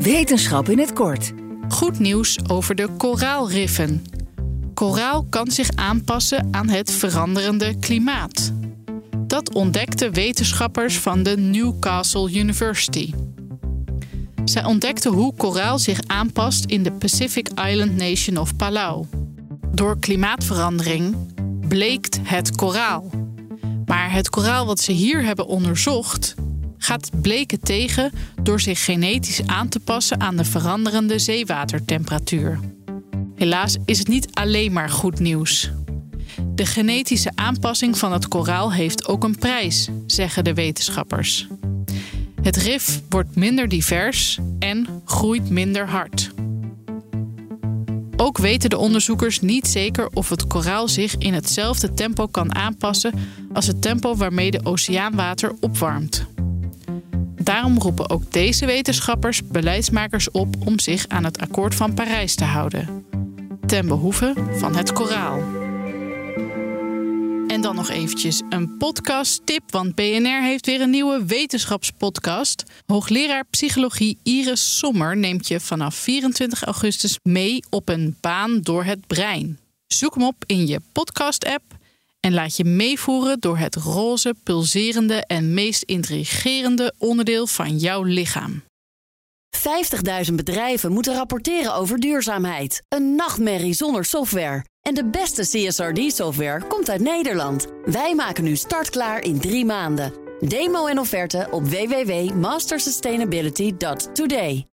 Wetenschap in het kort. Goed nieuws over de koraalriffen. Koraal kan zich aanpassen aan het veranderende klimaat. Dat ontdekten wetenschappers van de Newcastle University. Zij ontdekten hoe koraal zich aanpast in de Pacific Island Nation of Palau. Door klimaatverandering bleekt het koraal. Maar het koraal wat ze hier hebben onderzocht gaat bleken tegen door zich genetisch aan te passen aan de veranderende zeewatertemperatuur. Helaas is het niet alleen maar goed nieuws. De genetische aanpassing van het koraal heeft ook een prijs, zeggen de wetenschappers. Het rif wordt minder divers en groeit minder hard. Ook weten de onderzoekers niet zeker of het koraal zich in hetzelfde tempo kan aanpassen als het tempo waarmee de oceaanwater opwarmt. Daarom roepen ook deze wetenschappers beleidsmakers op om zich aan het akkoord van Parijs te houden. Ten behoeve van het koraal. En dan nog eventjes een podcast-tip, want BNR heeft weer een nieuwe wetenschapspodcast. Hoogleraar psychologie Iris Sommer neemt je vanaf 24 augustus mee op een baan door het brein. Zoek hem op in je podcast-app en laat je meevoeren door het roze, pulserende en meest intrigerende onderdeel van jouw lichaam. 50.000 bedrijven moeten rapporteren over duurzaamheid. Een nachtmerrie zonder software. En de beste CSRD-software komt uit Nederland. Wij maken nu startklaar in drie maanden. Demo en offerte op www.mastersustainability.today.